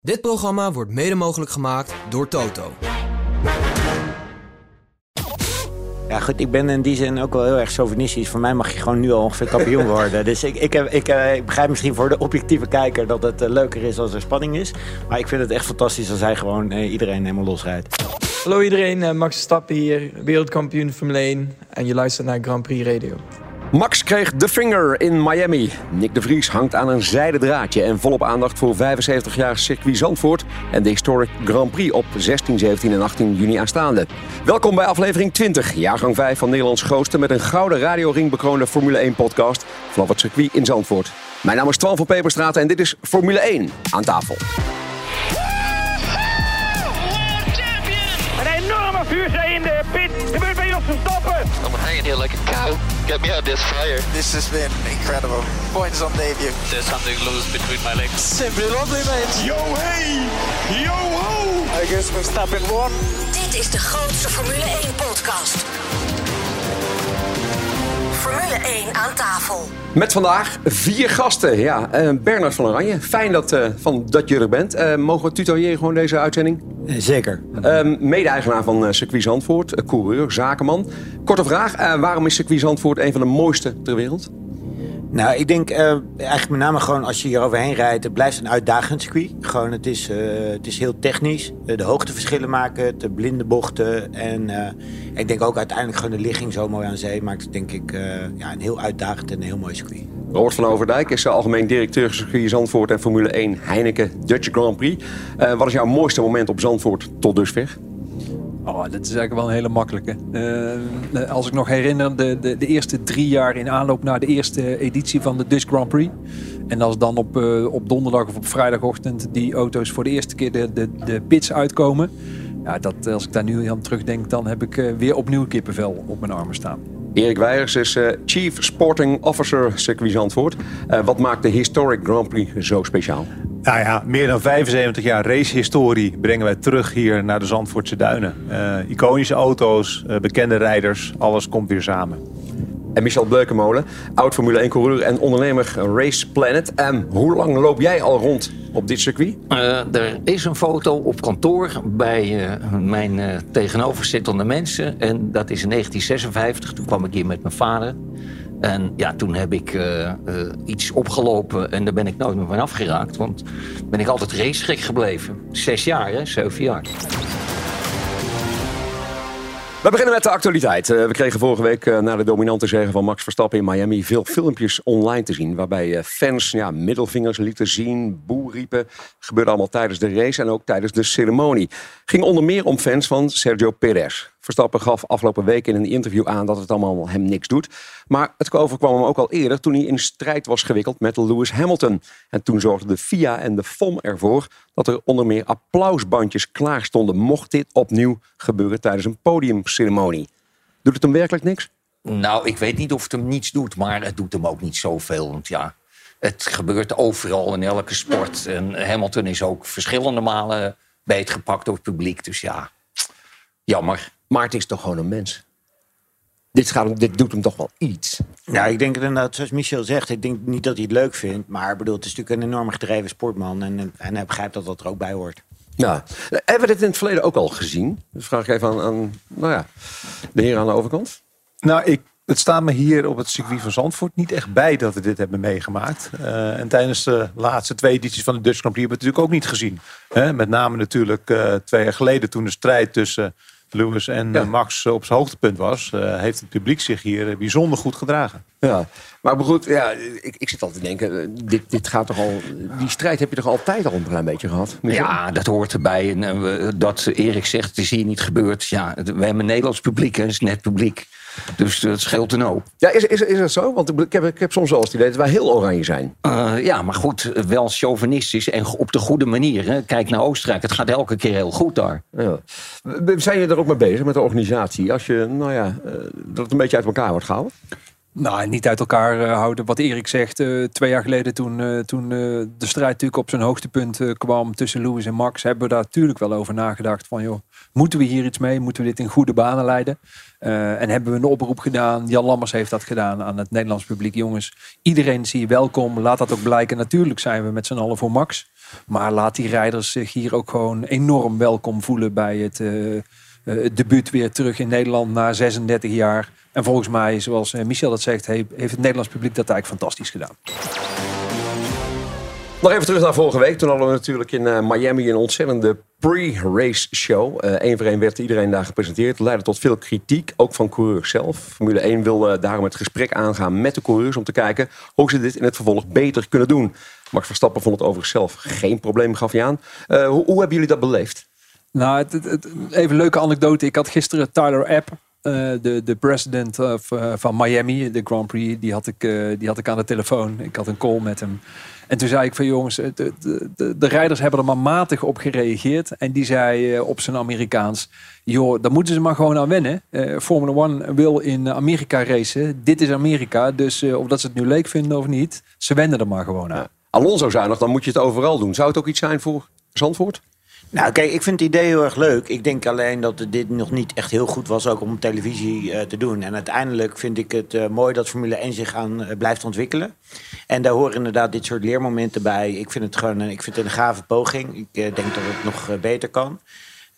Dit programma wordt mede mogelijk gemaakt door Toto. Ja, goed, ik ben in die zin ook wel heel erg chauvinistisch. Voor mij mag je gewoon nu al ongeveer kampioen worden. Dus ik, ik, heb, ik, eh, ik begrijp misschien voor de objectieve kijker dat het eh, leuker is als er spanning is. Maar ik vind het echt fantastisch als hij gewoon eh, iedereen helemaal losrijdt. Hallo iedereen, eh, Max Verstappen hier, wereldkampioen Formule 1. En je luistert naar Grand Prix Radio. Max kreeg de finger in Miami. Nick de Vries hangt aan een zijden draadje en volop aandacht voor 75 jaar circuit Zandvoort en de Historic Grand Prix op 16, 17 en 18 juni aanstaande. Welkom bij aflevering 20, jaargang 5 van Nederlands grootste met een gouden radioring bekroonde Formule 1 podcast vanaf het circuit in Zandvoort. Mijn naam is Twan van Peperstraat en dit is Formule 1 aan tafel. Een enorme vuurzee in de pit. Gebeurt bij ons Verstappen. Hanging here like a cow. Get me out of this fire. This has been incredible. Points on debut. There's something loose between my legs. Simply lovely, mate. Yo hey, yo ho. I guess Verstappen won. Dit is de grootste Formule 1 podcast. Formule 1 aan tafel. Met vandaag vier gasten. Ja, eh, Bernard van Oranje, fijn dat, eh, van, dat je er bent. Eh, mogen we tutoyeren gewoon deze uitzending? Zeker. Ehm, Mede-eigenaar van circuit Zandvoort, coureur, zakenman. Korte vraag, eh, waarom is circuit Zandvoort een van de mooiste ter wereld? Nou, ik denk eh, eigenlijk met name gewoon als je hier overheen rijdt, het blijft een uitdagend circuit. Gewoon, het is, eh, het is heel technisch. Eh, de hoogteverschillen maken het, de blinde bochten. En ik denk ook uiteindelijk gewoon de ligging zo mooi aan zee maakt het denk ik ja, een heel uitdagend en een heel mooi circuit. Robert van Overdijk is algemeen directeur circuit Zandvoort en Formule 1 Heineken Dutch Grand Prix. Wat is jouw mooiste moment op Zandvoort tot dusver? Oh, dat is eigenlijk wel een hele makkelijke. Eh, als ik nog herinner, de, de, de eerste drie jaar in aanloop naar de eerste editie van de Dutch Grand Prix. En als dan op, eh, op donderdag of op vrijdagochtend die auto's voor de eerste keer de, de, de pits uitkomen. Ja, dat, als ik daar nu aan terugdenk, dan heb ik eh, weer opnieuw kippenvel op mijn armen staan. Erik Weijers is eh, Chief Sporting Officer circuit Zandvoort. Eh, wat maakt de Historic Grand Prix zo speciaal? Nou ja, meer dan 75 jaar racehistorie brengen wij terug hier naar de Zandvoortse Duinen. Eh, iconische auto's, bekende rijders, alles komt weer samen. En Michel Bleukemolen, oud Formule 1 coureur en ondernemer Race Planet. En hoe lang loop jij al rond op dit circuit? Eh, er is een foto op kantoor bij eh, mijn eh, tegenoverzittende mensen. En dat is in 1956. Toen kwam ik hier met mijn vader. En ja, toen heb ik iets opgelopen en daar ben ik nooit meer van afgeraakt. Want ben ik altijd racegek gebleven. Zes jaar, hè? Zeven jaar. We beginnen met de actualiteit. Eh, we kregen vorige week eh, na de dominante zege van Max Verstappen in Miami veel filmpjes online te zien. Waarbij eh, fans ja, middelvingers lieten zien, boe riepen. Gebeurde allemaal tijdens de race en ook tijdens de ceremonie. Ging onder meer om fans van Sergio Perez. Verstappen gaf afgelopen week in een interview aan dat het allemaal hem niks doet. Maar het overkwam hem ook al eerder toen hij in strijd was gewikkeld met Lewis Hamilton. En toen zorgden de FIA en de FOM ervoor dat er onder meer applausbandjes klaar stonden. Mocht dit opnieuw gebeuren tijdens een podiumceremonie. Doet het hem werkelijk niks? Nou, ik weet niet of het hem niets doet, maar het doet hem ook niet zoveel. Want ja, het gebeurt overal in elke sport. En Hamilton is ook verschillende malen beetgepakt door het publiek. Dus ja, jammer. Maar het is toch gewoon een mens. Dit, gaat, hem- dit doet hem toch wel iets. Ja, ik denk inderdaad, zoals Michel zegt, ik denk niet dat hij het leuk vindt. Maar bedoel, het is natuurlijk een enorm gedreven sportman. En, en hij begrijpt dat dat er ook bij hoort. Ja. Hebben we dit in het verleden ook al gezien? Dus vraag ik even aan, aan nou ja, de heren aan de overkant. Nou, ik, het staat me hier op het circuit van Zandvoort niet echt bij dat we dit hebben meegemaakt. Eh, en tijdens de laatste twee edities van de Dutch Grand Prix hebben we het natuurlijk ook niet gezien. Hè, met name natuurlijk eh, twee jaar geleden toen de strijd tussen Lewis en Ja. eh, Max op zijn hoogtepunt was. eh, heeft het publiek zich hier eh, bijzonder goed gedragen. Ja. Maar goed, ja, ik, ik zit altijd te denken, eh, dit, dit gaat toch al, die strijd heb je toch altijd al een klein beetje gehad? Michel? Ja, dat hoort erbij. En eh, we- dat Erik zegt, het is hier niet gebeurd. Ja, we hebben een Nederlands publiek, het is net publiek. Dus dat scheelt een hoop. Ja, is, is, is dat zo? Want ik heb, ik heb soms wel eens het idee dat wij heel oranje zijn. Eh, ja, maar goed, wel chauvinistisch en op de goede manier. Hè. Kijk naar Oostenrijk, het gaat elke keer heel goed daar. Ja. Zijn jullie er ook mee bezig met de organisatie? Als je, nou ja, eh, dat het een beetje uit elkaar wordt gehouden? Nou, niet uit elkaar eh, houden. Wat Erik zegt, eh, twee jaar geleden toen, eh, toen de strijd natuurlijk op zijn hoogtepunt kwam tussen Lewis en Max, hebben we daar natuurlijk wel over nagedacht van, joh, moeten we hier iets mee? Moeten we dit in goede banen leiden? En hebben we een oproep gedaan. Jan Lammers heeft dat gedaan aan het Nederlands publiek. Jongens, iedereen is hier welkom. Laat dat ook blijken. Natuurlijk zijn we met z'n allen voor Max. Maar laat die rijders zich hier ook gewoon enorm welkom voelen bij het, uh, debuut weer terug in Nederland na 36 jaar. En volgens mij, zoals Michel dat zegt, heeft, het Nederlands publiek dat eigenlijk fantastisch gedaan. Nog even terug naar vorige week. Toen hadden we natuurlijk in uh, Miami een ontzettende pre-race show. Eén uh, voor één werd iedereen daar gepresenteerd. Leidde tot veel kritiek, ook van coureurs zelf. Formule 1 wilde daarom het gesprek aangaan met de coureurs... om te kijken hoe ze dit in het vervolg beter kunnen doen. Max Verstappen vond het overigens zelf geen probleem, gaf hij aan. Hoe, hoe, hebben jullie dat beleefd? Nou, het, het, het, even een leuke anekdote. Ik had gisteren Tyler App, uh, de, de president of, uh, van Miami, de Grand Prix, die had, ik, uh, die had ik aan de telefoon. Ik had een call met hem. En toen zei ik van jongens, de, de, de, de rijders hebben er maar matig op gereageerd. En die zei op zijn Amerikaans, joh, daar moeten ze maar gewoon aan wennen. Formula 1 wil in Amerika racen. Dit is Amerika, dus of dat ze het nu leuk vinden of niet, ze wennen er maar gewoon aan. Alonso zei nog, dan moet je het overal doen. Zou het ook iets zijn voor Zandvoort? Nou, kijk, ik vind het idee heel erg leuk. Ik denk alleen dat dit nog niet echt heel goed was ook om televisie uh, te doen. En uiteindelijk vind ik het uh, mooi dat Formule 1 zich aan uh, blijft ontwikkelen. En daar horen inderdaad dit soort leermomenten bij. Ik vind het gewoon ik vind het een gave poging. Ik denk dat het nog beter kan.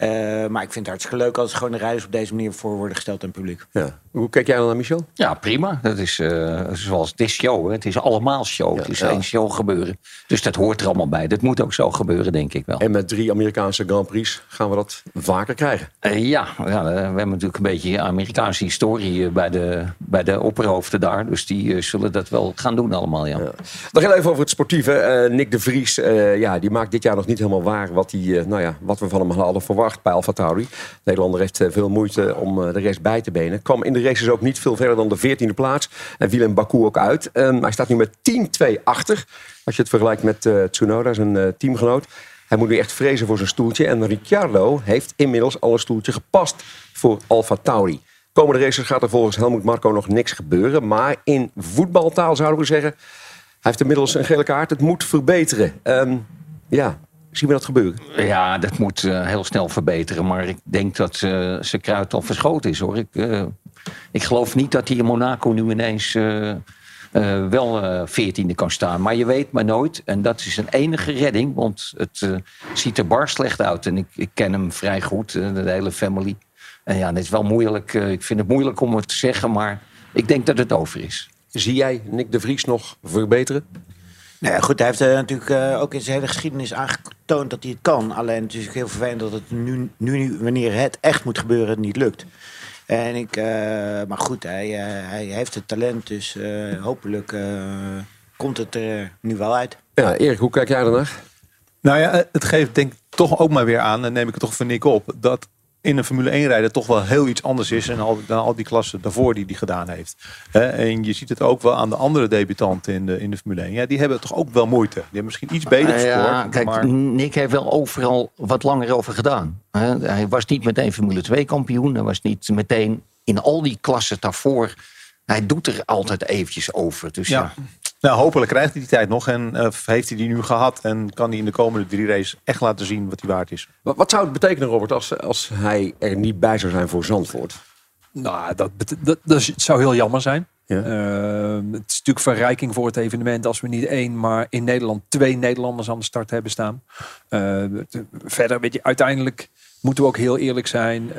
Uh, maar ik vind het hartstikke leuk als gewoon de rijders op deze manier voor worden gesteld aan het publiek. Ja. Hoe kijk jij dan naar Michel? Ja, prima. Dat is uh, zoals het is show. Hè. Het is allemaal show. Ja, het is ja. één show gebeuren. Dus dat hoort er allemaal bij. Dat moet ook zo gebeuren, denk ik wel. En met drie Amerikaanse Grand Prix gaan we dat vaker krijgen? Uh, ja. ja, we hebben natuurlijk een beetje Amerikaanse historie bij de, bij de opperhoofden daar. Dus die zullen dat wel gaan doen allemaal, ja. ja. Nog heel even over het sportieve. Nick de Vries, ja, die maakt dit jaar nog niet helemaal waar wat, die, nou ja, wat we van hem hadden verwacht bij Alfa Tauri. De Nederlander heeft veel moeite om de race bij te benen. Kwam in de races ook niet veel verder dan de 14e plaats. En viel in Baku ook uit. Um, hij staat nu met 10-2 achter. Als je het vergelijkt met uh, Tsunoda, zijn teamgenoot. Hij moet nu echt vrezen voor zijn stoeltje. En Ricciardo heeft inmiddels al een stoeltje gepast voor Alfa Tauri. Komende races gaat er volgens Helmut Marco nog niks gebeuren. Maar in voetbaltaal zouden we zeggen... Hij heeft inmiddels een gele kaart. Het moet verbeteren. Um, ja, Zien we dat gebeuren? Ja, dat moet uh, heel snel verbeteren. Maar ik denk dat uh, zijn kruid al verschoten is hoor. Ik, uh, ik geloof niet dat hij in Monaco nu ineens wel veertiende kan staan. Maar je weet maar nooit. En dat is een enige redding. Want het ziet er bar slecht uit. En ik, ik ken hem vrij goed, de hele family. En ja, het is wel moeilijk. ik vind het moeilijk om het te zeggen. Maar ik denk dat het over is. Zie jij Nick de Vries nog verbeteren? Nou ja, goed, hij heeft uh, natuurlijk uh, ook in zijn hele geschiedenis aangetoond dat hij het kan. Alleen het is heel vervelend dat het nu, nu, wanneer het echt moet gebeuren, niet lukt. En ik, uh, maar goed, hij, hij heeft het talent, dus hopelijk komt het er nu wel uit. Ja, Erik, hoe kijk jij ernaar? Nou ja, het geeft denk ik toch ook maar weer aan, en neem ik het toch van Nick op, dat in een Formule 1 rijden toch wel heel iets anders is dan al, dan al die klassen daarvoor die hij gedaan heeft. He, en je ziet het ook wel aan de andere debutanten in de, in de Formule 1. Ja, die hebben toch ook wel moeite. Die hebben misschien iets beter gescoord. Ja, kijk, maar... Nick heeft wel overal wat langer over gedaan. Hij was niet meteen Formule 2 kampioen. Hij was niet meteen in al die klassen daarvoor. Hij doet er altijd eventjes over. Dus ja. ja. Nou, hopelijk krijgt hij die tijd nog en uh, heeft hij die nu gehad en kan hij in de komende drie races echt laten zien wat hij waard is. Wat, wat zou het betekenen, Robert, als, als hij er niet bij zou zijn voor Zandvoort? Nou, dat, dat, dat zou heel jammer zijn. Ja. Uh, het is natuurlijk verrijking voor het evenement als we niet één, maar in Nederland twee Nederlanders aan de start hebben staan. Uh, verder, weet je, uiteindelijk moeten we ook heel eerlijk zijn. Uh,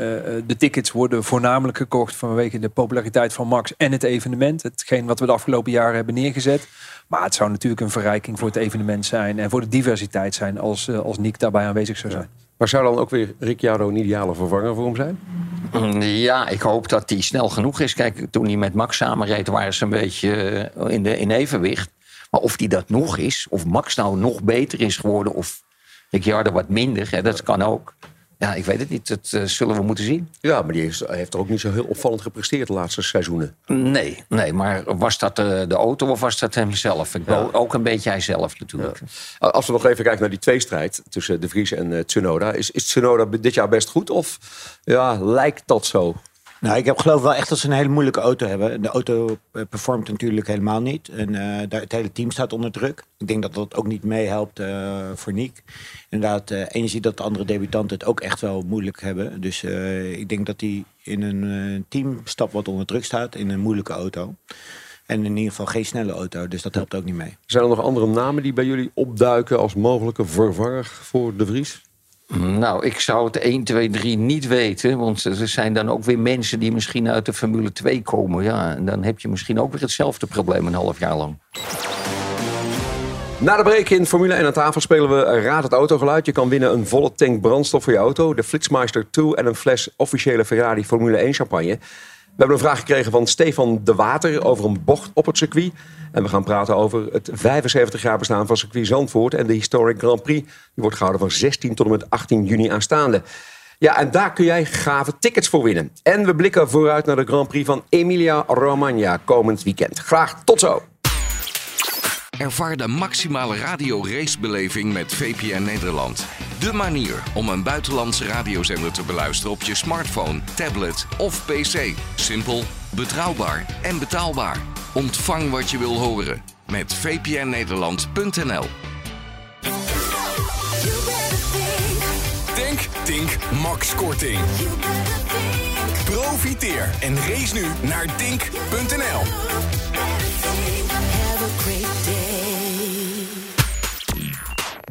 de tickets worden voornamelijk gekocht vanwege de populariteit van Max en het evenement. Hetgeen wat we de afgelopen jaren hebben neergezet. Maar het zou natuurlijk een verrijking voor het evenement zijn en voor de diversiteit zijn als, uh, als Nick daarbij aanwezig zou zijn. Ja. Maar zou dan ook weer Ricciardo een ideale vervanger voor hem zijn? Ja, ik hoop dat hij snel genoeg is. Kijk, toen hij met Max samenreed, waren ze een beetje in, de, in evenwicht. Maar of hij dat nog is, of Max nou nog beter is geworden, of Ricciardo wat minder, hè, dat kan ook. Ja, ik weet het niet. Dat uh, zullen we moeten zien. Ja, maar die heeft, heeft er ook niet zo heel opvallend gepresteerd de laatste seizoenen. Nee, nee maar was dat de, de auto of was dat hemzelf? Ik ja. Ook een beetje hijzelf natuurlijk. Ja. Als we nog even kijken naar die tweestrijd tussen De Vries en uh, Tsunoda. Is, is Tsunoda dit jaar best goed of ja, lijkt dat zo? Nou, ik heb geloof wel echt dat ze een hele moeilijke auto hebben. De auto performt natuurlijk helemaal niet. En uh, het hele team staat onder druk. Ik denk dat dat ook niet meehelpt uh, voor Niek. Inderdaad, uh, en je ziet dat de andere debutanten het ook echt wel moeilijk hebben. Dus ik denk dat hij in een team stap wat onder druk staat in een moeilijke auto. En in ieder geval geen snelle auto, dus dat helpt ook niet mee. Zijn er nog andere namen die bij jullie opduiken als mogelijke vervanger voor De Vries? Nou, ik zou het 1, 2, 3 niet weten. Want er zijn dan ook weer mensen die misschien uit de Formule 2 komen. Ja, en dan heb je misschien ook weer hetzelfde probleem een half jaar lang. Na de break in Formule 1 aan tafel spelen we Raad het Autogeluid. Je kan winnen een volle tank brandstof voor je auto, de Flitsmeister 2 en een fles officiële Ferrari Formule 1 champagne. We hebben een vraag gekregen van Stefan de Water over een bocht op het circuit. En we gaan praten over het 75 jaar bestaan van circuit Zandvoort en de Historic Grand Prix. Die wordt gehouden van 16 tot en met 18 juni aanstaande. Ja, en daar kun jij gave tickets voor winnen. En we blikken vooruit naar de Grand Prix van Emilia Romagna komend weekend. Graag tot zo! Ervaar de maximale radio-racebeleving met VPN Nederland. De manier om een buitenlandse radiozender te beluisteren op je smartphone, tablet of pc. Simpel, betrouwbaar en betaalbaar. Ontvang wat je wil horen met vpnnederland.nl. Denk, Tink, Max Korting. Profiteer en race nu naar Tink.nl.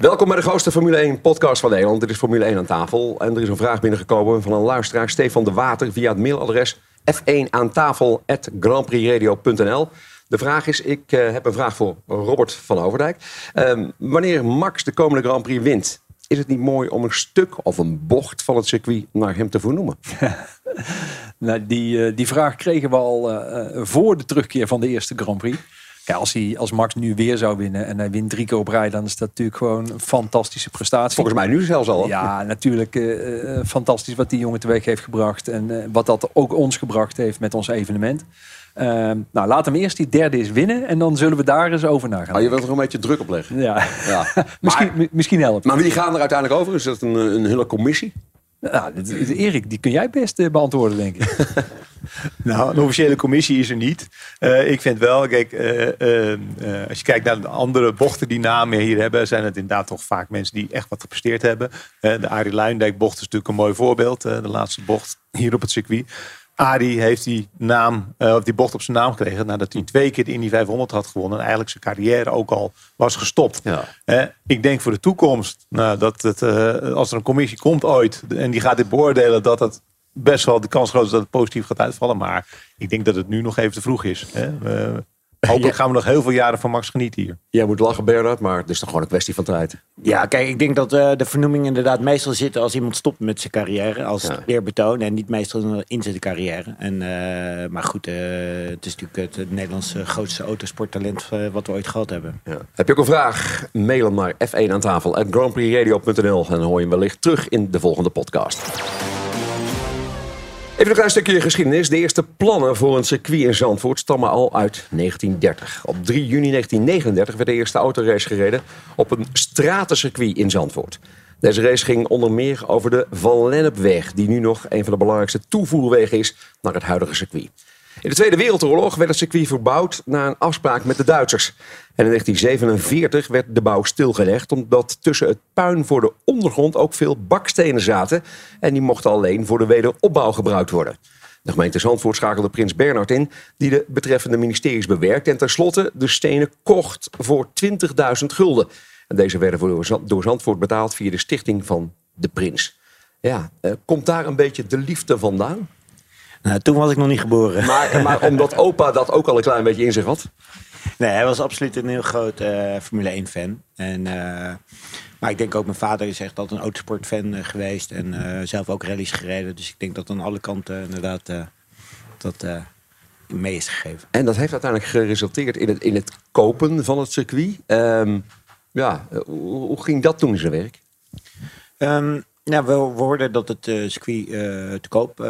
Welkom bij de grootste Formule 1 podcast van Nederland. Dit is Formule 1 aan tafel. En er is een vraag binnengekomen van een luisteraar, Stefan de Water, via het mailadres f1 aan De vraag is, ik uh, heb een vraag voor Robert van Overdijk. Uh, wanneer Max de komende Grand Prix wint, is het niet mooi om een stuk of een bocht van het circuit naar hem te vernoemen? nou, die, uh, die vraag kregen we al uh, voor de terugkeer van de eerste Grand Prix. Ja, als, hij, als Max nu weer zou winnen en hij wint drie keer op rij, dan is dat natuurlijk gewoon een fantastische prestatie. Volgens mij nu zelfs al. Ja, natuurlijk uh, fantastisch wat die jongen teweeg heeft gebracht en uh, wat dat ook ons gebracht heeft met ons evenement. Uh, nou, laat hem eerst die derde eens winnen en dan zullen we daar eens over nagaan. Oh, je wilt er een beetje druk op leggen. Ja, ja. misschien, maar, misschien helpt. Maar wie gaan er uiteindelijk over? Is dat een, een hele commissie? Nou, Erik, die kun jij best beantwoorden, denk ik. nou, een officiële commissie is er niet. Uh, ik vind wel, kijk, uh, uh, als je kijkt naar de andere bochten die namen hier hebben, zijn het inderdaad toch vaak mensen die echt wat gepresteerd hebben. de Arie Luindijk bocht is natuurlijk een mooi voorbeeld. de laatste bocht hier op het circuit. Adi heeft die, naam, uh, die bocht op zijn naam gekregen nadat hij twee keer de Indy 500 had gewonnen. En eigenlijk zijn carrière ook al was gestopt. Ja. Uh, ik denk voor de toekomst nou, dat het, uh, als er een commissie komt ooit en die gaat dit beoordelen, dat het best wel de kans groot is dat het positief gaat uitvallen. Maar ik denk dat het nu nog even te vroeg is. Hè? Hopelijk gaan we nog heel veel jaren van Max genieten hier. Jij moet lachen, Bernard, maar het is toch gewoon een kwestie van tijd. Ja, kijk, ik denk dat uh, de vernoeming inderdaad meestal zit als iemand stopt met zijn carrière. Als ja. eerbetoon en niet meestal in zijn carrière. En, uh, maar goed, uh, het is natuurlijk het, Nederlandse grootste autosporttalent wat we ooit gehad hebben. Ja. Heb je ook een vraag? Mail hem naar f1 aan tafel at grandprixradio.nl en dan hoor je hem wellicht terug in de volgende podcast. Even een klein stukje geschiedenis. De eerste plannen voor een circuit in Zandvoort stammen al uit 1930. Op 3 juni 1939 werd de eerste autorace gereden op een stratencircuit in Zandvoort. Deze race ging onder meer over de Van Lennepweg, die nu nog een van de belangrijkste toevoerwegen is naar het huidige circuit. In de Tweede Wereldoorlog werd het circuit verbouwd na een afspraak met de Duitsers. En in 1947 werd de bouw stilgelegd omdat tussen het puin voor de ondergrond ook veel bakstenen zaten. En die mochten alleen voor de wederopbouw gebruikt worden. De gemeente Zandvoort schakelde prins Bernhard in, die de betreffende ministeries bewerkte en tenslotte de stenen kocht voor 20.000 gulden. En deze werden door Zandvoort betaald via de stichting van de prins. Ja, eh, komt daar een beetje de liefde vandaan? Nou, toen was ik nog niet geboren. Maar, maar omdat opa dat ook al een klein beetje in zich had? Nee, hij was absoluut een heel groot uh, Formule 1-fan. En, uh, maar ik denk ook, mijn vader is echt altijd een autosportfan uh, geweest. En zelf ook rallies gereden. Dus ik denk dat aan alle kanten inderdaad dat mee is gegeven. En dat heeft uiteindelijk geresulteerd in het, in het kopen van het circuit. Um, ja, hoe, hoe, ging dat toen in zijn werk? Um, ja, we, we hoorden dat het circuit te koop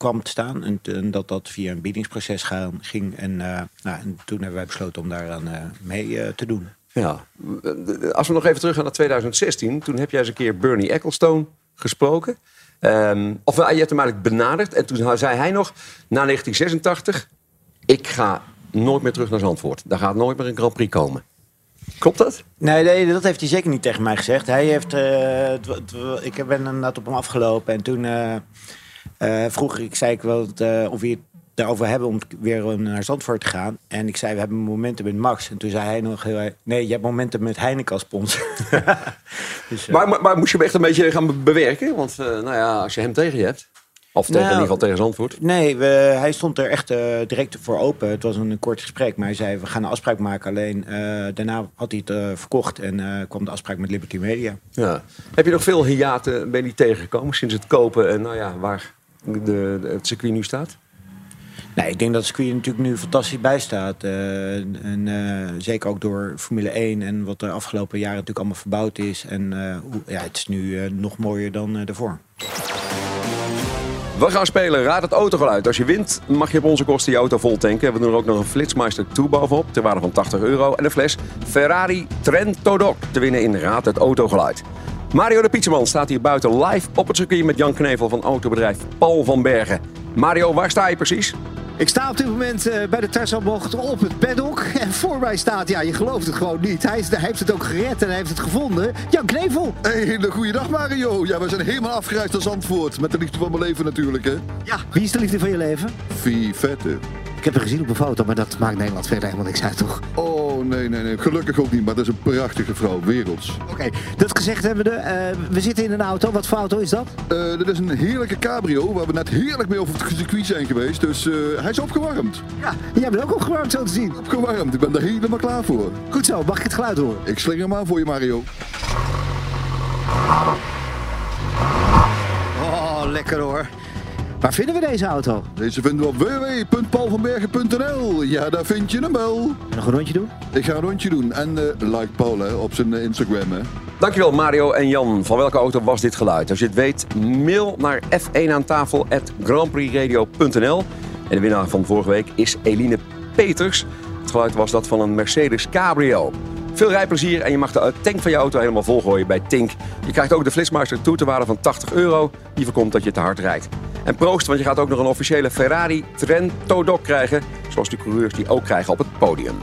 kwam te staan. En, en, dat dat via een biedingsproces gaan, ging. En, uh, nou, en toen hebben wij besloten om daaraan uh, mee uh, te doen. Ja, als we nog even terug gaan naar 2016. Toen heb jij eens een keer Bernie Ecclestone gesproken. Um, of je hebt hem eigenlijk benaderd. En toen zei hij nog, na 1986... ik ga nooit meer terug naar Zandvoort. Daar gaat nooit meer een Grand Prix komen. Klopt dat? Nee, nee, dat heeft hij zeker niet tegen mij gezegd. Hij heeft, ik ben inderdaad op hem afgelopen en toen... Uh, vroeger ik zei ik wel uh, of hij daarover hebben om weer naar Zandvoort te gaan. En ik zei, we hebben momentum met Max. En toen zei hij nog heel erg, nee, je hebt momentum met Heineken als sponsor. dus, uh, maar, maar, maar, moest je hem echt een beetje gaan bewerken? Want nou ja, als je hem tegen je hebt... Of tegen, nou, in ieder geval tegen Zandvoort? Nee, we, hij stond er echt uh, direct voor open. Het was een kort gesprek, maar hij zei, we gaan een afspraak maken. Alleen daarna had hij het verkocht en kwam de afspraak met Liberty Media. Ja. Heb je nog veel hiaten, ben je tegengekomen sinds het kopen en nou ja, waar de, de, het circuit nu staat? Nee, ik denk dat het circuit natuurlijk nu fantastisch bij staat. Uh, en, uh, zeker ook door Formule 1 en wat de afgelopen jaren natuurlijk allemaal verbouwd is. En uh, ja, het is nu nog mooier dan daarvoor. We gaan spelen Raad het autogeluid. Als je wint, mag je op onze kosten je auto vol tanken. We doen er ook nog een Flitsmeister 2 bovenop, ter waarde van 80 euro. En een fles Ferrari Trento Doc te winnen in Raad het autogeluid. Mario de Pietseman staat hier buiten live op het circuit met Jan Knevel van autobedrijf Paul van Bergen. Mario, waar sta je precies? Ik sta op dit moment uh, bij de Tesla-bocht op het paddock. En voor mij staat, ja, je gelooft het gewoon niet. Hij, is, hij, heeft het ook gered en hij heeft het gevonden. Jan Knevel. Een hele goede dag, Mario. Ja, we zijn helemaal afgereisd als Zandvoort. Met de liefde van mijn leven natuurlijk, hè. Ja, wie is de liefde van je leven? Vie Vette. Ik heb hem gezien op een foto, maar dat maakt Nederland verder helemaal niks uit, toch? Oh, nee, nee, nee. Gelukkig ook niet, maar dat is een prachtige vrouw, werelds. Oké, okay. dat gezegd hebben we. Uh, we zitten in een auto. Wat voor auto is dat? Uh, dat is een heerlijke cabrio, waar we net heerlijk mee over het circuit zijn geweest. Dus uh, hij is opgewarmd. Ja, jij bent ook opgewarmd, zo te zien. Opgewarmd, ik ben er helemaal klaar voor. Goed zo, mag ik het geluid horen? Ik slinger hem aan voor je, Mario. Oh, lekker hoor. Waar vinden we deze auto? Deze vinden we op www.paulvanbergen.nl. Ja, daar vind je hem wel. Nog een rondje doen? Ik ga een rondje doen. En uh, like Paul hè, op zijn uh, Instagram. Hè. Dankjewel Mario en Jan. Van welke auto was dit geluid? Als je het weet, mail naar f1 aan tafel grandprixradio.nl. En de winnaar van vorige week is Eline Peters. Het geluid was dat van een Mercedes Cabrio. Veel rijplezier en je mag de tank van je auto helemaal volgooien bij Tink. Je krijgt ook de Flitsmeister toe te waarde van 80 euro. Die voorkomt dat je te hard rijdt. En proost, want je gaat ook nog een officiële Ferrari Trento Doc krijgen. Zoals de coureurs die ook krijgen op het podium.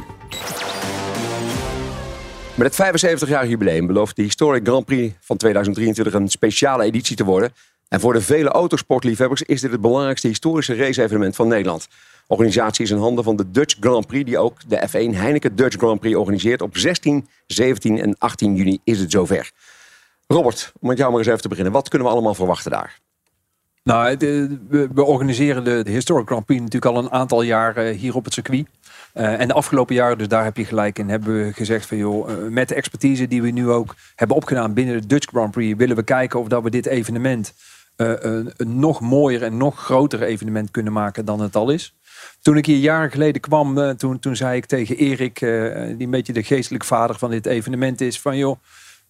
Met het 75-jarig jubileum belooft de Historic Grand Prix van 2023 een speciale editie te worden. En voor de vele autosportliefhebbers is dit het belangrijkste historische race-evenement van Nederland. De organisatie is in handen van de Dutch Grand Prix, die ook de F1 Heineken Dutch Grand Prix organiseert. Op 16, 17 en 18 juni is het zover. Robert, om met jou maar eens even te beginnen. Wat kunnen we allemaal verwachten daar? Nou, de, we, we, organiseren de, Historic Grand Prix natuurlijk al een aantal jaar uh, hier op het circuit. Uh, en de afgelopen jaren, dus daar heb je gelijk in, hebben we gezegd van joh, met de expertise die we nu ook hebben opgedaan binnen de Dutch Grand Prix, willen we kijken of dat we dit evenement een, een, nog mooier en nog groter evenement kunnen maken dan het al is. Toen ik hier jaren geleden kwam, toen, toen zei ik tegen Erik, die een beetje de geestelijk vader van dit evenement is, van joh,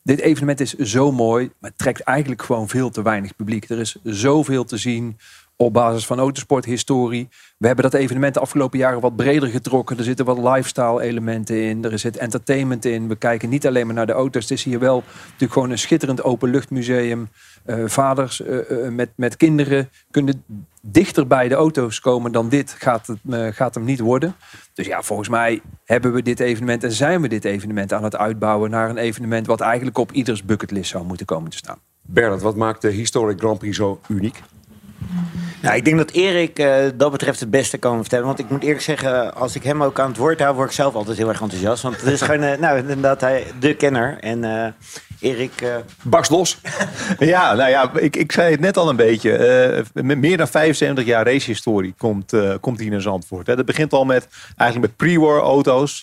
dit evenement is zo mooi, maar het trekt eigenlijk gewoon veel te weinig publiek. Er is zoveel te zien op basis van autosporthistorie. We hebben dat evenement de afgelopen jaren wat breder getrokken. Er zitten wat lifestyle elementen in. Er zit entertainment in. We kijken niet alleen maar naar de auto's. Het is hier wel natuurlijk gewoon een schitterend openluchtmuseum. Uh, vaders uh, uh, met, met kinderen kunnen dichter bij de auto's komen dan dit gaat, het, gaat hem niet worden. Dus ja, volgens mij hebben we dit evenement en zijn we dit evenement aan het uitbouwen naar een evenement wat eigenlijk op ieders bucketlist zou moeten komen te staan. Bernard, wat maakt de Historic Grand Prix zo uniek? Nou, ik denk dat Erik uh, dat betreft het beste kan vertellen. Want ik moet eerlijk zeggen, als ik hem ook aan het woord hou, word ik zelf altijd heel erg enthousiast. Want het is gewoon, uh, nou, inderdaad, hij de kenner. En uh, Erik... Uh... Barst los. ja, nou ja, ik, ik zei het net al een beetje. Uh, met meer dan 75 jaar racehistorie komt, uh, komt hier in Zandvoort. Hè. Dat begint al met eigenlijk met pre-war auto's.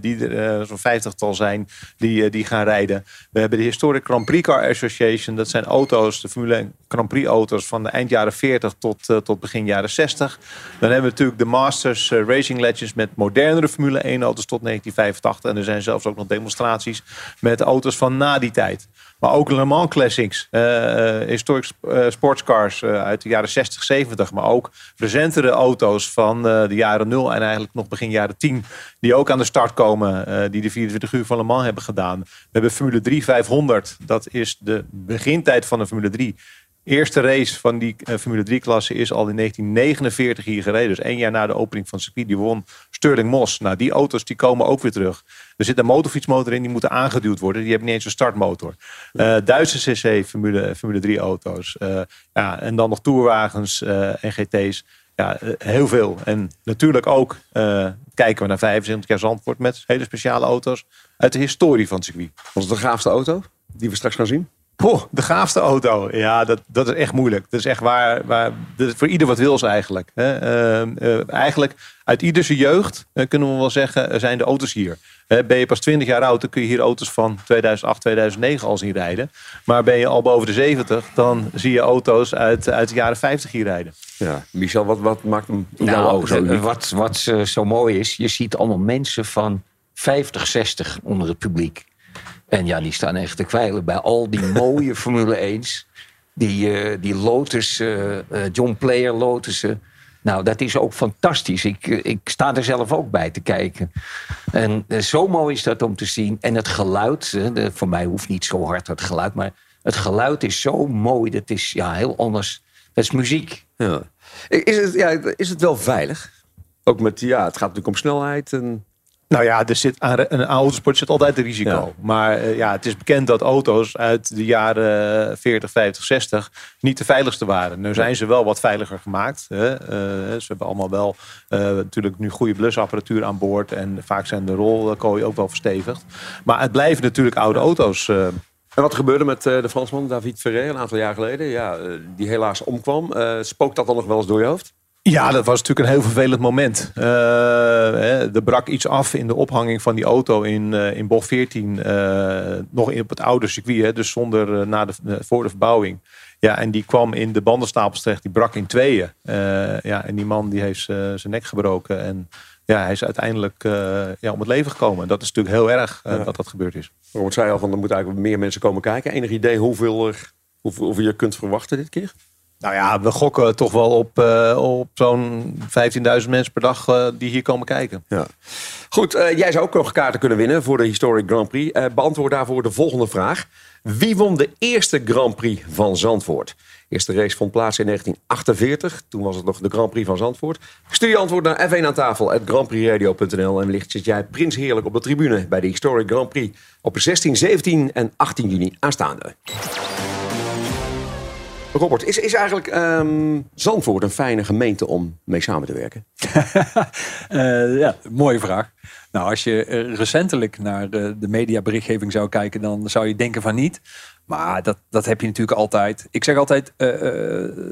die er zo'n vijftigtal zijn die, die gaan rijden. We hebben de Historic Grand Prix Car Association. Dat zijn auto's, de Formule 1 Grand Prix auto's van de eind jaren 40 tot, tot begin jaren 60. Dan hebben we natuurlijk de Masters Racing Legends met modernere Formule 1 auto's tot 1985. En er zijn zelfs ook nog demonstraties met auto's van na die tijd. Maar ook Le Mans Classics, uh, historic uh, sportscars uit de jaren 60, 70. Maar ook recentere auto's van de jaren 0 en eigenlijk nog begin jaren 10. Die ook aan de start komen, die de 24 uur van Le Mans hebben gedaan. We hebben Formule 3 500, dat is de begintijd van de Formule 3 eerste race van die uh, Formule 3-klasse is al in 1949 hier gereden. Dus één jaar na de opening van het circuit. Die won Sterling Moss. Nou, die auto's die komen ook weer terug. Er zit een motorfietsmotor in, die moeten aangeduwd worden. Die hebben niet eens een startmotor. Uh, Duitse CC Formule, Formule 3 auto's. Uh, ja, en dan nog tourwagens en GT's. Ja, eh, heel veel. En natuurlijk ook eh, kijken we naar 75 jaar Zandvoort met hele speciale auto's uit de historie van het circuit. Was het de gaafste auto die we straks gaan zien? Poh, de gaafste auto. Ja, dat, dat is echt moeilijk. Dat is echt waar, waar dat is voor ieder wat wils eigenlijk. Hè. Eh, eh, eigenlijk uit ieder zijn jeugd, eh, kunnen we wel zeggen, zijn de auto's hier. Hè, ben je pas 20 jaar oud, dan kun je hier auto's van 2008, 2009 al zien rijden. Maar ben je al boven de 70, dan zie je auto's uit, uit de jaren 50 hier rijden. Ja, Michel, wat, wat maakt hem Nou, ogen zo uniek? wat, wat zo mooi is, je ziet allemaal mensen van 50, 60 onder het publiek. En ja, die staan echt te kwijlen bij al die mooie Formule 1's. Die, eh, die Lotus, eh, eh, John Player Lotussen. Nou, dat is ook fantastisch. Ik, ik sta er zelf ook bij te kijken. En zo mooi is dat om te zien. En het geluid, de- voor mij hoeft niet zo hard het geluid, maar het geluid is zo mooi. Dat is ja, heel anders. Dat is muziek. Ja. Is, het, ja, is het wel veilig? Ook met, ja, het gaat natuurlijk om snelheid. En... Nou ja, er zit aan een autosport zit altijd een risico. Maar eh, ja, het is bekend dat auto's uit de jaren 40, 50, 60 niet de veiligste waren. Nu zijn ze wel wat veiliger gemaakt. Hè. Eh, ze hebben allemaal wel eh, natuurlijk nu goede blusapparatuur aan boord. En vaak zijn de rolkooien ook wel verstevigd. Maar het blijven natuurlijk oude auto's. En wat gebeurde met de Fransman David Ferrer een aantal jaar geleden? Ja, die helaas omkwam. Spookt dat dan nog wel eens door je hoofd? Ja, dat was natuurlijk een heel vervelend moment. Eh, hè, er brak iets af in de ophanging van die auto in, eh, in bocht 14. eh, nog in, op het oude circuit, hè, dus zonder na de, voor de verbouwing. Ja, en die kwam in de bandenstapels terecht. Die brak in tweeën. Ja, en die man die heeft zijn nek gebroken. En ja, hij is uiteindelijk ja, om het leven gekomen. Dat is natuurlijk heel erg Ja. dat dat gebeurd is. Robert zei al van er moeten eigenlijk meer mensen komen kijken. Enig idee hoeveel, er, hoeveel, hoeveel je kunt verwachten dit keer? Nou ja, we gokken toch wel op, eh, op zo'n 15.000 mensen per dag eh, die hier komen kijken. Ja. Goed, eh, jij zou ook nog kaarten kunnen winnen voor de Historic Grand Prix. Beantwoord daarvoor de volgende vraag. Wie won de eerste Grand Prix van Zandvoort? De eerste race vond plaats in 1948. Toen was het nog de Grand Prix van Zandvoort. Stuur je antwoord naar f1 aan tafel grandprixradio.nl. En wellicht zit jij prins heerlijk op de tribune bij de Historic Grand Prix op 16, 17 en 18 juni aanstaande. Robert, is, is eigenlijk ehm, Zandvoort een fijne gemeente om mee samen te werken? Eh, ja, mooie vraag. Nou, als je eh, recentelijk naar eh, de mediaberichtgeving zou kijken, dan zou je denken van niet. Maar dat, dat heb je natuurlijk altijd. Ik zeg altijd,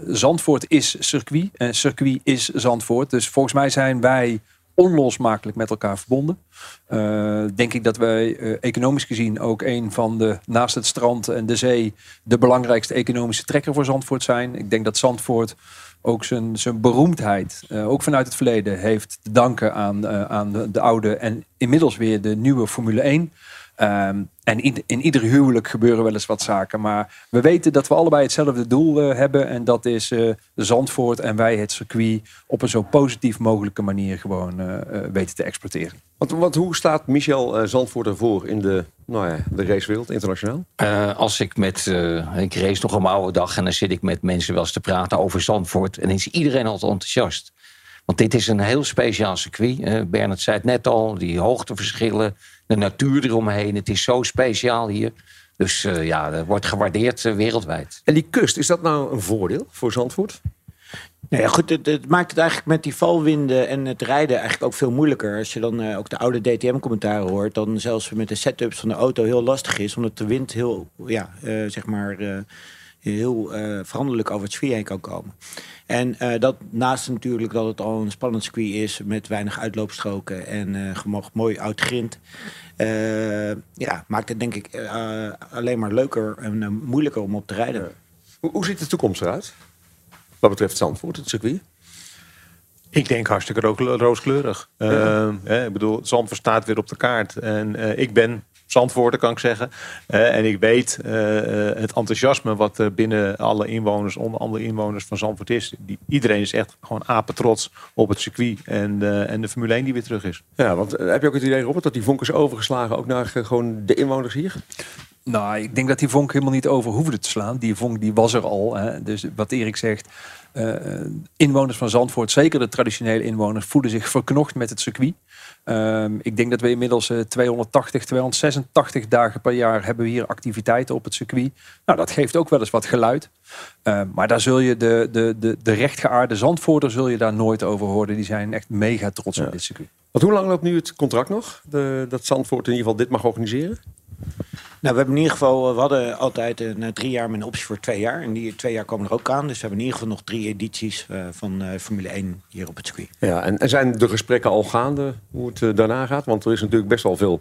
Zandvoort is circuit en circuit is Zandvoort. Dus volgens mij zijn wij onlosmakelijk met elkaar verbonden. Eh, denk ik dat wij eh, economisch gezien ook een van de, naast het strand en de zee, de belangrijkste economische trekker voor Zandvoort zijn. Ik denk dat Zandvoort ook zijn, zijn beroemdheid, eh, ook vanuit het verleden, heeft te danken aan, aan de, de oude en inmiddels weer de nieuwe Formule 1. En in, in ieder huwelijk gebeuren wel eens wat zaken. Maar we weten dat we allebei hetzelfde doel eh, hebben. En dat is eh, Zandvoort en wij het circuit op een zo positief mogelijke manier gewoon eh, weten te exporteren. Want, want hoe staat Michel eh, Zandvoort ervoor in de, nou ja, de racewereld internationaal? Eh, als ik met, eh, ik race nog op mijn oude dag en dan zit ik met mensen wel eens te praten over Zandvoort. En dan is iedereen altijd enthousiast. Want dit is een heel speciaal circuit. Bernard zei het net al, die hoogteverschillen, de natuur eromheen. Het is zo speciaal hier. Dus eh, ja, dat wordt gewaardeerd eh, wereldwijd. En die kust, is dat nou een voordeel voor Zandvoort? Nou ja, goed, het, het maakt het eigenlijk met die valwinden en het rijden eigenlijk ook veel moeilijker. Als je dan eh, ook de oude DTM-commentaren hoort, dan zelfs met de setups van de auto heel lastig is, omdat de wind heel, ja, eh, zeg maar, eh, heel eh, veranderlijk over het circuit heen kan komen. En eh, dat naast natuurlijk dat het al een spannend circuit is met weinig uitloopstroken en eh gemocht mooi oud grind. eh, ja, maakt het denk ik eh, alleen maar leuker en moeilijker om op te rijden. Hoe, hoe ziet de toekomst eruit? Wat betreft Zandvoort, het circuit? Ik denk hartstikke ro- rooskleurig. Ja. Eh, hè, ik bedoel, Zandvoort staat weer op de kaart. En eh, ik ben Zandvoorter, kan ik zeggen. Eh, en ik weet eh, eh, het enthousiasme wat er binnen alle inwoners, onder andere inwoners van Zandvoort is. Die, iedereen is echt gewoon apetrots op het circuit en, de- en de Formule 1 die weer terug is. Ja, want heb je ook het idee, Robert, dat die vonk is overgeslagen ook naar gewoon de inwoners hier? Nou, ik denk dat die vonk helemaal niet over hoefde te slaan. Die vonk die was er al. Hè. Dus wat Erik zegt, eh, inwoners van Zandvoort, zeker de traditionele inwoners, voelen zich verknocht met het circuit. Ehm, ik denk dat we inmiddels eh, 280, 286 dagen per jaar hebben we hier activiteiten op het circuit. Nou, dat geeft ook wel eens wat geluid. Ehm, maar daar zul je de, de, de, de rechtgeaarde Zandvoorter zul je daar nooit over horen. Die zijn echt mega trots op dit circuit. Want hoe lang loopt nu het contract nog? De, dat Zandvoort in ieder geval dit mag organiseren? Nou, we hebben in ieder geval, we hadden altijd een, eh, drie jaar met een optie voor twee jaar. En die twee jaar komen er ook aan. Dus we hebben in ieder geval nog drie edities eh, van eh, Formule 1 hier op het circuit. Ja, en, zijn de gesprekken al gaande hoe het eh, daarna gaat? Want er is natuurlijk best wel veel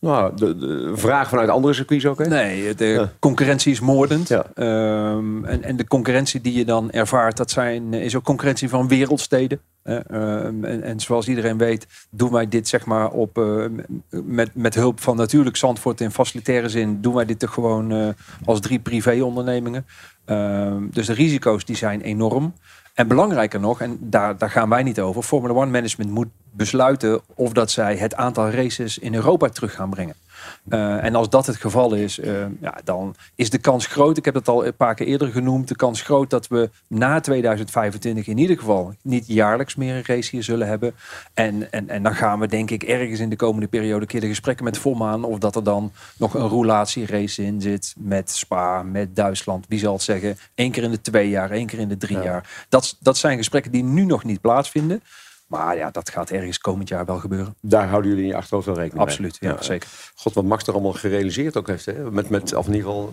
nou, de, de vraag vanuit andere circuits ook. Hè? Nee, de concurrentie is moordend. Ehm, en, en de concurrentie die je dan ervaart, dat zijn, is ook concurrentie van wereldsteden. Eh, ehm, en, en zoals iedereen weet, doen wij dit zeg maar op, eh, met, met hulp van natuurlijk Zandvoort in facilitaire zin, doen wij dit toch gewoon eh, als drie privé-ondernemingen. Ehm, dus de risico's die zijn enorm. En belangrijker nog, en daar, daar gaan wij niet over, Formula One Management moet besluiten of dat zij het aantal races in Europa terug gaan brengen. Uh, en als dat het geval is, uh, ja, dan is de kans groot. Ik heb het al een paar keer eerder genoemd. De kans groot dat we na 2025 in ieder geval niet jaarlijks meer een race hier zullen hebben. En, en, en dan gaan we denk ik ergens in de komende periode een keer de gesprekken met Volmaan. Of dat er dan nog een roulatierace in zit met Spa, met Duitsland. Wie zal het zeggen? Eén keer in de twee jaar, één keer in de drie ja. jaar. Dat, dat zijn gesprekken die nu nog niet plaatsvinden. Maar ja, dat gaat ergens komend jaar wel gebeuren. Daar houden jullie in je achterhoofd wel rekening Absoluut, mee? ja, zeker. God, wat Max er allemaal gerealiseerd ook heeft. Hè? Met, met, of in ieder geval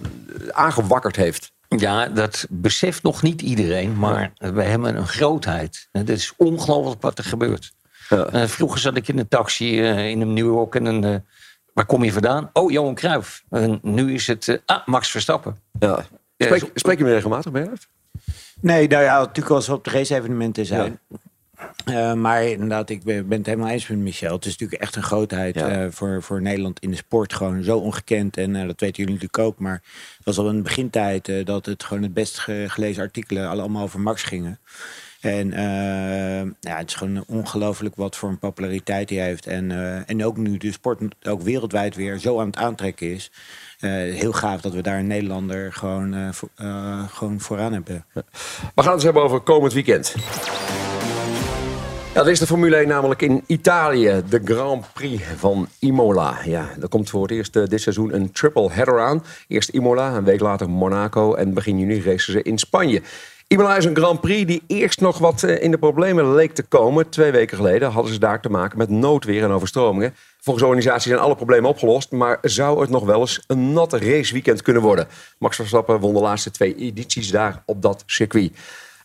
aangewakkerd heeft. Ja, dat beseft nog niet iedereen. Maar ja. we hebben een grootheid. Het is ongelooflijk wat er gebeurt. Ja. Uh, vroeger zat ik in een taxi uh, in New York en een... Uh, waar kom je vandaan? Oh, Johan Cruijff. En nu is het... ah, Max Verstappen. Ja. Spreek, spreek je me regelmatig, Bernard? Nee, nou ja, natuurlijk als we op de race-evenementen zijn... Ja. Uh, maar inderdaad, ik ben, ben, het helemaal eens met Michel. Het is natuurlijk echt een grootheid ja. uh, voor, voor Nederland in de sport. Gewoon zo ongekend. En uh, dat weten jullie natuurlijk ook. Maar het was al in de begintijd dat het gewoon het best gelezen artikelen allemaal over Max gingen. En ja, het is gewoon ongelooflijk wat voor een populariteit hij heeft. En, en ook nu de sport ook wereldwijd weer zo aan het aantrekken is. heel gaaf dat we daar een Nederlander gewoon, voor, gewoon vooraan hebben. We gaan het eens hebben over komend weekend. Ja, dat is de Formule 1 namelijk in Italië. De Grand Prix van Imola. Ja, er komt voor het eerst uh, dit seizoen een triple header aan. Eerst Imola, een week later Monaco en begin juni racen ze in Spanje. Imola is een Grand Prix die eerst nog wat uh, in de problemen leek te komen. Twee weken geleden hadden ze daar te maken met noodweer en overstromingen. Volgens de organisatie zijn alle problemen opgelost, maar zou het nog wel eens een natte raceweekend kunnen worden? Max Verstappen won de laatste twee edities daar op dat circuit.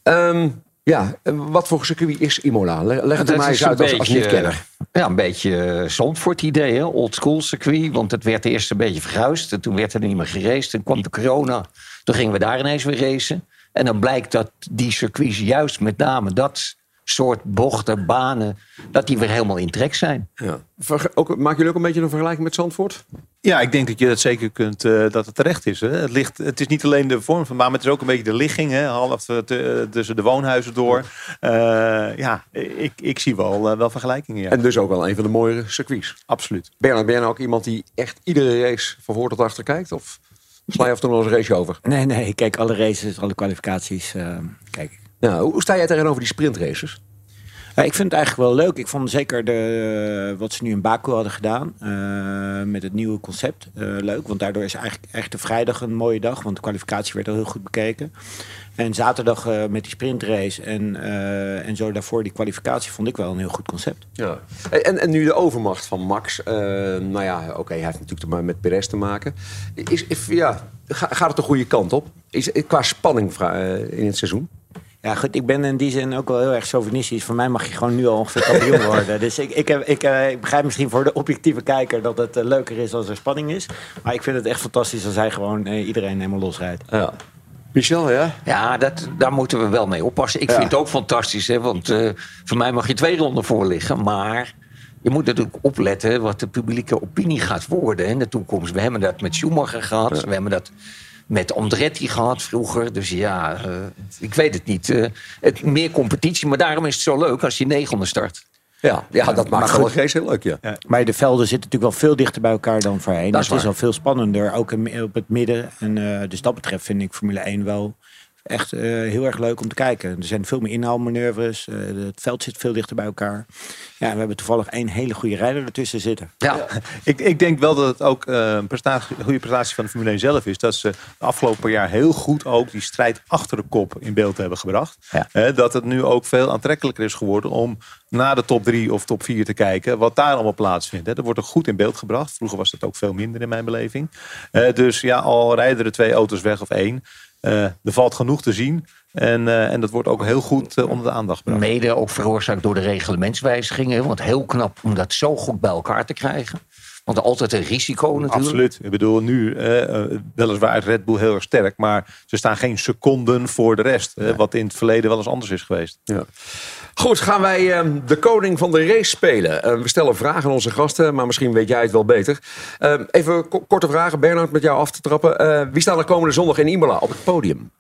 Um, ja, wat voor circuit is Imola? Leg het er maar eens uit als, als niet-kenner. Ja, een beetje Zandvoort idee, hè? old school circuit. Want het werd eerst een beetje verguisd. En toen werd er niet meer geraced. Toen kwam de corona. Toen gingen we daar ineens weer racen. En dan blijkt dat die circuits juist met name dat soort bochten, banen, dat die weer helemaal in trek zijn. Ja. Ook, maken jullie ook een beetje een vergelijking met Zandvoort? Ja, ik denk dat je dat zeker kunt, uh, dat het terecht is. Hè. Het, ligt, het is niet alleen de vorm van baan, maar het is ook een beetje de ligging. Hè, half te, tussen de woonhuizen door. Uh, ja, ik, ik zie wel, uh, wel vergelijkingen. Ja. En dus ook wel een van de mooiere circuits. Absoluut. Bernard, ben je nou ook iemand die echt iedere race van voor tot achter kijkt? Of sla je af en toe nog eens een race over? Nee, nee, ik kijk alle races, alle kwalificaties. kijk. Ja, hoe sta jij tegenover die sprintraces? Ja, ik vind het eigenlijk wel leuk. Ik vond zeker de, wat ze nu in Baku hadden gedaan uh, met het nieuwe concept uh, leuk. Want daardoor is eigenlijk echt de vrijdag een mooie dag. Want de kwalificatie werd al heel goed bekeken. En zaterdag met die sprintrace en, en zo daarvoor die kwalificatie vond ik wel een heel goed concept. Ja. En, en nu de overmacht van Max. nou ja, oké, hij heeft natuurlijk met Perez te maken. Is, is, ja, gaat het de goede kant op? Is, qua spanning in het seizoen? Ja, goed, ik ben in die zin ook wel heel erg chauvinistisch. Voor mij mag je gewoon nu al ongeveer kampioen worden. Dus ik, ik, heb, ik, uh, ik, begrijp misschien voor de objectieve kijker dat het uh, leuker is als er spanning is. Maar ik vind het echt fantastisch als hij gewoon uh, iedereen helemaal losrijdt. Ja. Michel, ja? Ja, dat, daar moeten we wel mee oppassen. Ik ja. vind het ook fantastisch, hè, want voor mij mag je twee ronden voor liggen. Maar je moet natuurlijk opletten wat de publieke opinie gaat worden in de toekomst. We hebben dat met Schumacher gehad. Ja. We hebben dat met Andretti gehad vroeger. Dus ja, uh, ik weet het niet. Uh, het, meer competitie, maar daarom is het zo leuk als je negende start. Ja, ja dat maar maakt een race heel leuk, ja. Maar de velden zitten natuurlijk wel veel dichter bij elkaar dan voorheen. Dat Dus is het is al veel spannender, ook in- op het midden. En eh, dus dat betreft vind ik Formule 1 wel echt eh, heel erg leuk om te kijken. Er zijn veel meer inhaalmanoeuvres. eh, het veld zit veel dichter bij elkaar. Ja, en we hebben toevallig één hele goede rijder ertussen zitten. Ja. Ik, ik denk wel dat het ook eh, een, prestatie, een goede prestatie van de Formule 1 zelf is. Dat ze de afgelopen jaar heel goed ook die strijd achter de kop in beeld hebben gebracht. Dat het nu ook veel aantrekkelijker is geworden om naar de top 3 of top 4 te kijken. Wat daar allemaal plaatsvindt. Hè. Dat wordt ook goed in beeld gebracht. Vroeger was dat ook veel minder in mijn beleving. Dus ja, al rijden er twee auto's weg of één. Eh, er valt genoeg te zien. En, eh, en dat wordt ook heel goed eh, onder de aandacht gebracht. Mede ook veroorzaakt door de reglementswijzigingen. Want heel knap om dat zo goed bij elkaar te krijgen. Want altijd een risico natuurlijk. Absoluut. Ik bedoel, nu eh, eh, weliswaar is Red Bull heel erg sterk, maar ze staan geen seconden voor de rest. eh, wat in het verleden wel eens anders is geweest. Ja. Goed, gaan wij ehm, de koning van de race spelen. Eh, we stellen vragen aan onze gasten, maar misschien weet jij het wel beter. Ehm, even ko- korte vragen, Bernard, met jou af te trappen. Eh, wie staat er komende zondag in Imola op het podium?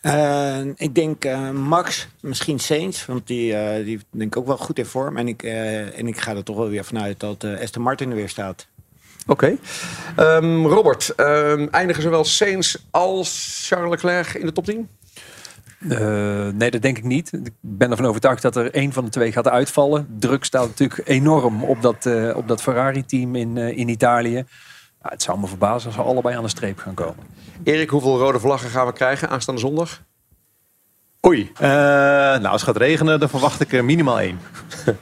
Eh, ik denk Max, misschien Saints, want die, die denk ik ook wel goed in vorm. En ik, en ik ga er toch wel weer vanuit dat Aston Martin er weer staat. Oké. Ehm, Robert, eindigen zowel Sainz als Charles Leclerc in de top 10? Eh, nee, dat denk ik niet. Ik ben ervan overtuigd dat er één van de twee gaat uitvallen. Druk staat natuurlijk enorm op dat, eh, op dat Ferrari-team in, eh, in Italië. Ja, het zou me verbazen als ze allebei aan de streep gaan komen. Erik, hoeveel rode vlaggen gaan we krijgen aanstaande zondag? Oei. Eh, nou, als het gaat regenen, dan verwacht ik er minimaal één.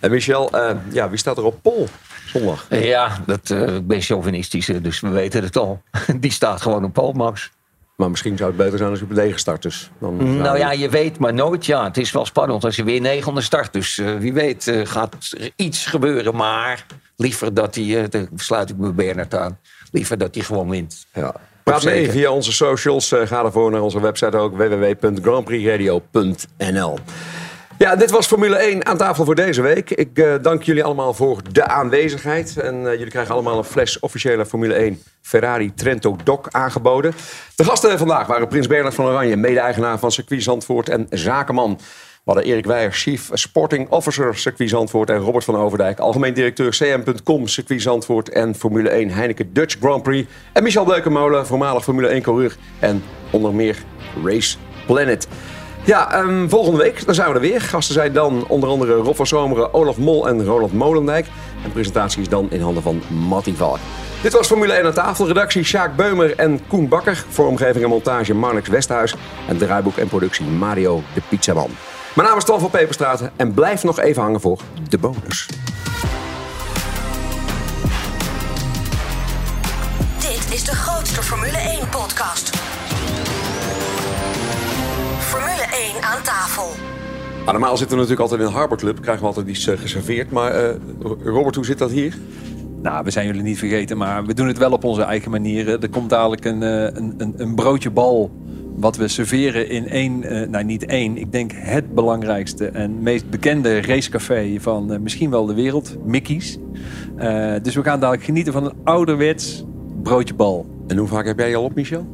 En Michel, eh, ja, wie staat er op pol zondag? Ja, dat eh, ik ben chauvinistisch, dus we weten het al. Die staat gewoon op Paul Max. Maar misschien zou het beter zijn als je belegen start dus. Dan Nou ja, je weet maar nooit. Ja, het is wel spannend als je weer negende start. Dus eh, wie weet eh, gaat er iets gebeuren. Maar liever dat hij, eh, daar sluit ik me Bernard aan. Liever dat hij gewoon wint. Ja. Praat mee via onze socials. Ga ervoor naar onze website ook www.grandprixradio.nl. Ja, dit was Formule 1 aan tafel voor deze week. Ik eh, dank jullie allemaal voor de aanwezigheid. En eh, jullie krijgen allemaal een fles officiële Formule 1 Ferrari Trento Doc aangeboden. De gasten vandaag waren Prins Bernard van Oranje, mede-eigenaar van Circuit en zakenman. We hadden Erik Weijer, Chief Sporting Officer Circuit Zandvoort... en Robert van Overdijk, algemeen directeur CM.com Circuit Zandvoort... en Formule 1 Heineken Dutch Grand Prix. En Michel Beukenmolen, voormalig Formule 1-coureur... en onder meer Race Planet. Ja, ehm, volgende week dan zijn we er weer. Gasten zijn dan onder andere Rob van Zomeren, Olaf Mol en Roland Molendijk. En presentatie is dan in handen van Matty Valk. Dit was Formule 1 aan tafel. Redactie Sjaak Beumer en Koen Bakker. Vormgeving en montage Marnix Westhuis. En draaiboek en productie Mario de Pizzaman. Mijn naam is Twan van Peperstraten en blijf nog even hangen voor de bonus. Dit is de grootste Formule 1-podcast. Formule 1 aan tafel. Maar normaal zitten we natuurlijk altijd in de Harbor Club. Krijgen we altijd iets eh, geserveerd. Maar eh, Robert, hoe zit dat hier? Nou, we zijn jullie niet vergeten, maar we doen het wel op onze eigen manier. Er komt dadelijk een, eh, een, een, een broodje bal. Wat we serveren in één, eh, nou niet één, ik denk het belangrijkste en meest bekende racecafé van misschien wel de wereld, Mickey's. Eh, dus we gaan dadelijk genieten van een ouderwets broodje bal. En hoe vaak heb jij al op, Michel?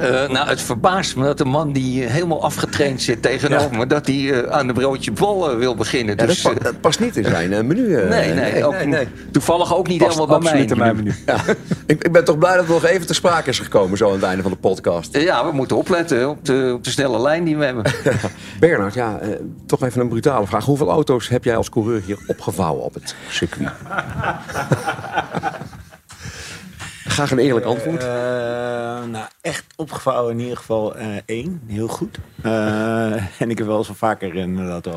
Eh, nou, het verbaast me dat een man die eh, helemaal afgetraind zit tegenover me... dat hij eh, aan de broodje eh, wil beginnen. Ja, dus, dat, pa- dat past niet in zijn menu. eh. nee, nee, ook toevallig ook niet Past helemaal bij mij. in mijn menu. Ja. ik, ik ben toch blij dat het nog even te sprake is gekomen zo aan het einde van de podcast. Ja, we moeten opletten op de, op de snelle lijn die we hebben. Bernard, ja, eh, toch even een brutale vraag. Hoeveel auto's heb jij als coureur hier opgevouwen op het circuit? Graag een eerlijk antwoord. Eh, nou, echt opgevouwen in ieder geval eh, één. Heel goed. Eh, en ik heb wel eens wel vaker inderdaad eh,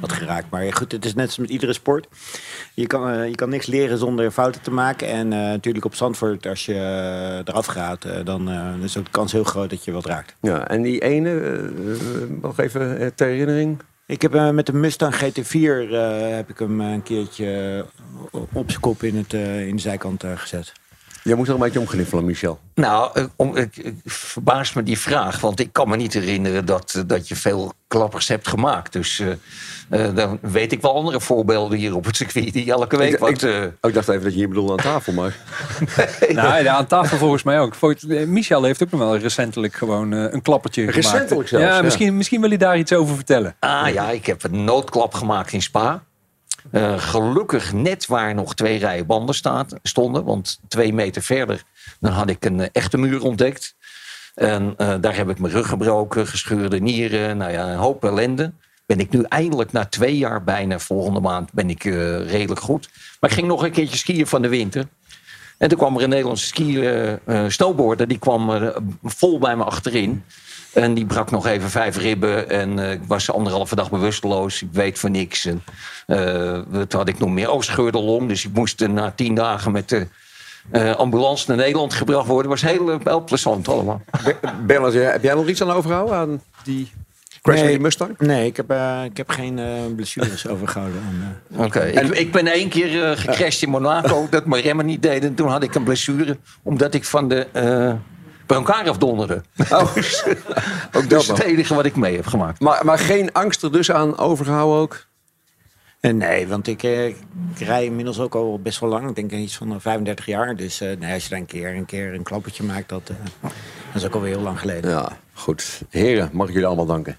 wat geraakt. Maar goed, het is net zoals met iedere sport. Je kan, je kan niks leren zonder fouten te maken. En eh, natuurlijk op Zandvoort, als je eraf gaat... eh, dan is ook de kans heel groot dat je wat raakt. Ja, en die ene, nog even ter herinnering. Ik heb met de Mustang GT4 eh, heb ik hem een keertje op zijn kop in, het, eh, in de zijkant gezet. Jij moet er een beetje omgniffelen, Michel. Nou, eh, om, ik, ik verbaast me die vraag. Want ik kan me niet herinneren dat, eh, dat je veel klappers hebt gemaakt. Dus eh, eh, dan weet ik wel andere voorbeelden hier op het circuit... die elke week Ik, wat... ik, eh, ik dacht even dat je hier bedoelde aan tafel, maar... Nou, ja, aan tafel volgens mij ook. Michel heeft ook nog wel recentelijk gewoon een klappertje Recentelijk gemaakt. zelfs, ja, ja. Misschien, misschien wil je daar iets over vertellen. Ah ja, ik heb een noodklap gemaakt in Spa. Eh, gelukkig net waar nog twee rijen banden staat, stonden. Want twee meter verder dan had ik een eh, echte muur ontdekt. En eh, daar heb ik mijn rug gebroken, gescheurde nieren. Nou ja, een hoop ellende. Ben ik nu eindelijk na twee jaar bijna, volgende maand, ben ik redelijk goed. Maar ik ging nog een keertje skiën van de winter. En toen kwam er een Nederlandse ski eh, eh, snowboarder. Die kwam eh, vol bij me achterin. En die brak nog even vijf ribben. En eh, ik was anderhalve dag bewusteloos. Ik weet van niks. En, wat had ik nog meer? Oh, long. Dus ik moest eh, na tien dagen met de ambulance naar Nederland gebracht worden. Was heel, heel plezant allemaal. Bernard, heb jij nog iets aan overgehouden aan die crash met Nee, die Mustang? Nee, ik heb, eh, ik heb geen eh, blessures overgehouden. eh. Oké, ik, ik ben één keer eh, gecrashed in Monaco. dat mijn remmen niet deden. Toen had ik een blessure. Omdat ik van de eh brancard afdonderde. Oh, dus ook dat is het enige wat ik mee heb gemaakt. Maar, maar geen angst er dus aan overgehouden ook? Nee, want ik, eh, ik rij inmiddels ook al best wel lang. Ik denk iets van eh, 35 jaar. Dus eh, nee, als je dan een keer een, keer een klappertje maakt, dat, dat is ook alweer heel lang geleden. Ja, goed. Heren, mag ik jullie allemaal danken.